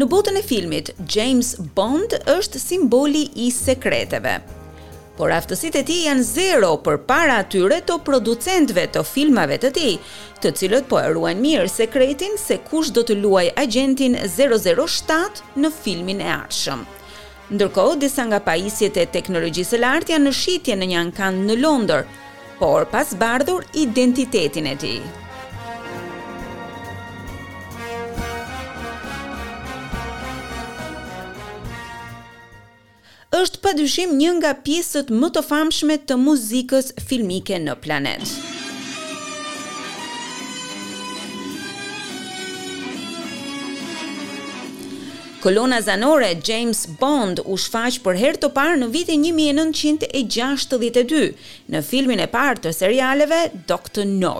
Në botën e filmit, James Bond është simboli i sekreteve. Por aftësitë e tij janë zero përpara atyre të producentëve të filmave të tij, të cilët po e ruajnë mirë sekretin se kush do të luajë agentin 007 në filmin e ardhshëm. Ndërkohë, disa nga pajisjet e teknologjisë së lartë janë në shitje në një ankand në Londër, por pa zbardhur identitetin e tij. Është padyshim një nga pjesët më të famshme të muzikës filmike në planet. Kolona zanore James Bond u shfaq për herë të parë në vitin një mijë e nëntëqind e gjashtëdhjetë e dy në filmin e parë të serialeve Doctor No.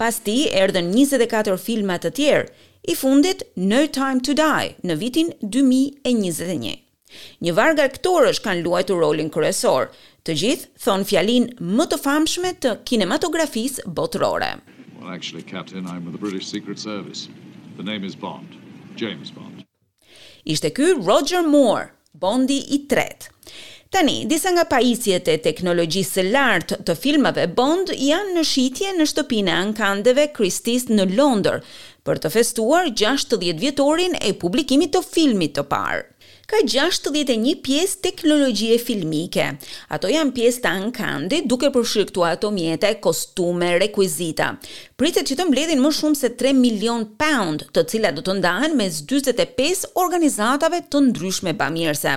Pas tij erdhën njëzet e katër filma të tjerë, i fundit No Time to Die në vitin dy mijë e njëzet e një. Një varg aktorësh kanë luajtur rolin kryesor, Të gjithë thonë fjalinë më të famshme të kinematografisë botërore. Ishte ky Roger Moore, Bondi i tretë. Tani, disa nga pajisjet e teknologjisë së lartë të filmave Bond janë në shitje në shtëpinë e ankandeve Christie's në Londër, për të festuar gjashtëdhjetë vjetorin e publikimit të filmit të parë. Ka gjashtëdhjetë e një pjesë teknologjie filmike. Ato janë pjesë te ankandi, duke përfshirë këtu automjete, kostume, rekuizita. Pritet që të mbledhin më shumë se tre milionë paund, të cilat do të ndahen mes dyzet e pesë organizatave të ndryshme bamirëse.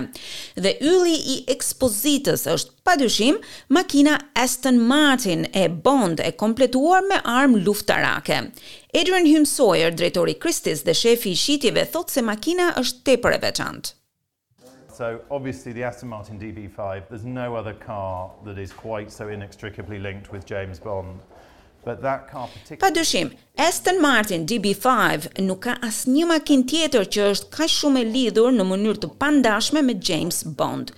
Dhe ylli i ekspozitës është Padyshim, makina Aston Martin e Bond e kompletuar me armë luftarake. Adrian Hume-Sayer, drejtori i Christie's dhe shefi i shitjeve thotë se makina është tepër e veçantë. So, obviously the Aston Martin DB5, there's no other car that is quite so inextricably linked with James Bond. But that car particularly. Padyshim, Aston Martin DB5 nuk ka asnjë makinë tjetër që është kaq shumë e lidhur në mënyrë të pandashme me James Bond.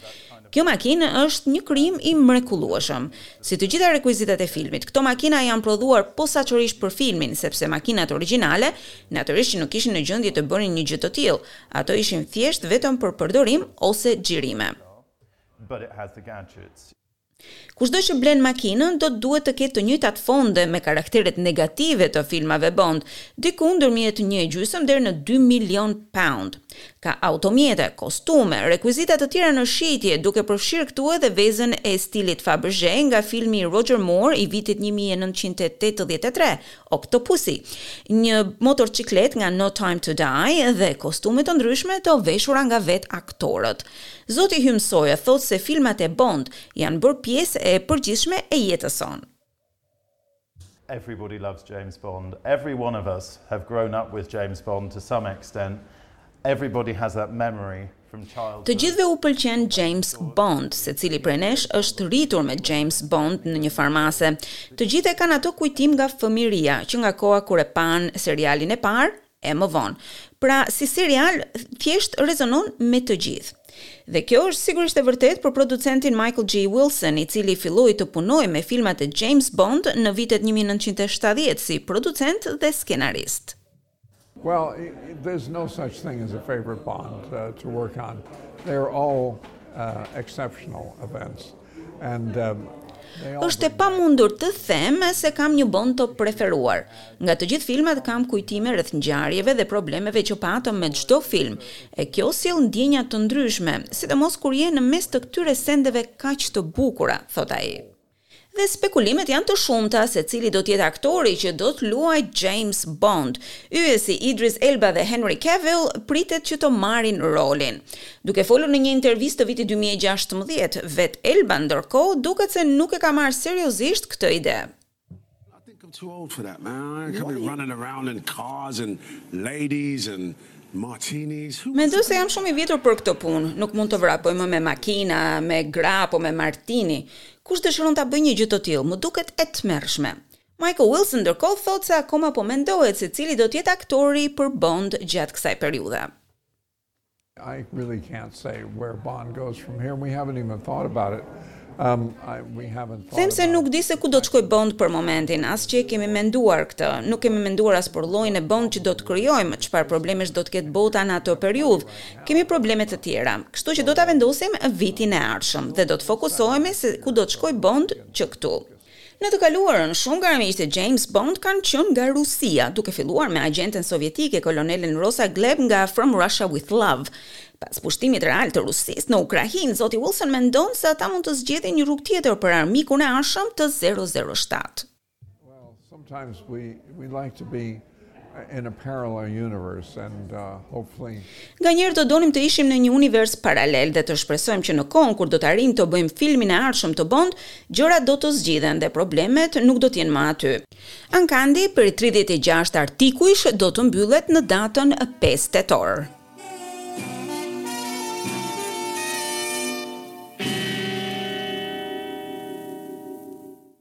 Kjo makinë është një krijim i mrekullueshëm. Si të gjitha rekuizitat e filmit, këto makina janë prodhuar posaçërisht për filmin, sepse makinat origjinale, natyrisht që nuk ishin në gjendje të bënin një gjë të tillë, ato ishin thjesht vetëm për përdorim ose xhirime. Kushdo që blen makinën do të duhet të ketë të njëjtat fonde me karakteret negative të filmave Bond, diku ndërmjet një e gjysmë deri në dy milionë pound. Ka automjete, kostume, rekuizita të tjera në shitje, duke përfshirë këtu edhe vezën e stilit Fabergé nga filmi i Roger Moore i vitit një mijë e nëntëqind e tetëdhjetë e tre, Octopussy, një motorçikletë nga No Time to Die dhe kostume të ndryshme të veshura nga vetë aktorët. Zoti Hume-Sayer thotë se filmat e Bond janë bërë pjesë e përgjithshme e jetës sonë. Everybody loves James Bond. Every one of us have grown up with James Bond to some extent. Everybody has that memory. Të gjithëve u pëlqen James Bond, secili prej nesh është rritur me James Bond në një farë mase. Të gjithë e kanë atë kujtim nga fëmijëria, që nga koha kur e panë serialin e parë e më vonë. Pra, si serial, thjesht rezonon me të gjithë. Dhe kjo është sigurisht e vërtetë për producentin Michael G. Wilson, i cili filloi të punojë me filmat e James Bond në vitet një mijë e nëntëqind e shtatëdhjetë si producent dhe skenarist. Well, there's no such thing as a favorite Bond uh, to work on. They are all uh, exceptional events. And um, është e pamundur të them se kam një Bond të preferuar. Nga të gjithë filmat kam kujtime rreth ngjarjeve dhe problemeve që patëm me çdo film. E kjo sjell ndjenja të ndryshme, sidomos kur je në mes të këtyre sendeve kaq të bukura, thotë ai. Dhe spekulimet janë të shumta se cili do të jetë aktori që do të luajë James Bond. Yje si Idris Elba dhe Henry Cavill pritet që të marrin rolin. Duke folur në një intervistë të vitit dy mijë e gjashtëmbëdhjetë, vetë Elba ndërkohë duket se nuk e ka marrë seriozisht këtë ide. I think I'm too old for that man, I ain't gonna be running around in cars and ladies and martinis. Mendoj se jam shumë i vjetur për këtë punë, nuk mund të vrapoj më me makina, me gra apo me martini. Kush dëshiron ta bëjë një gjë të tillë, më duket e tmerrshme. Michael Wilson ndërkohë thotë se akoma po mendohet se cili do të jetë aktori për Bond gjatë kësaj periudhe. Them se nuk di se ku do të shkojë Bond për momentin, as që e kemi menduar këtë. Nuk kemi menduar as për llojin e Bond që do të krijojmë, çfarë problemesh do të ketë bota në atë periudhë. Kemi probleme të tjera. Kështu që do ta vendosim vitin e ardhshëm dhe do të fokusohemi se ku do të shkojë Bond që këtu. Në të kaluarën, shumë nga armiqtë e James Bond kanë qenë nga Rusia, duke filluar me agjenten sovjetike, kolonelen Rosa Klebb nga From Russia With Love. Pas pushtimit real të Rusisë në Ukrainë, zoti Wilson mendon se ata mund të zgjedhin një rrugë tjetër për armikun e ardhshëm të 007. Nganjëherë do donim të ishim në një univers paralel dhe të shpresojmë që në kohën kur do të arrijmë të bëjmë filmin e ardhshëm të Bond, gjërat do të zgjidhen dhe problemet nuk do të jenë më aty. Ankandi për tridhjetë e gjashtë artikuj do të mbyllet në datën pesë tetor.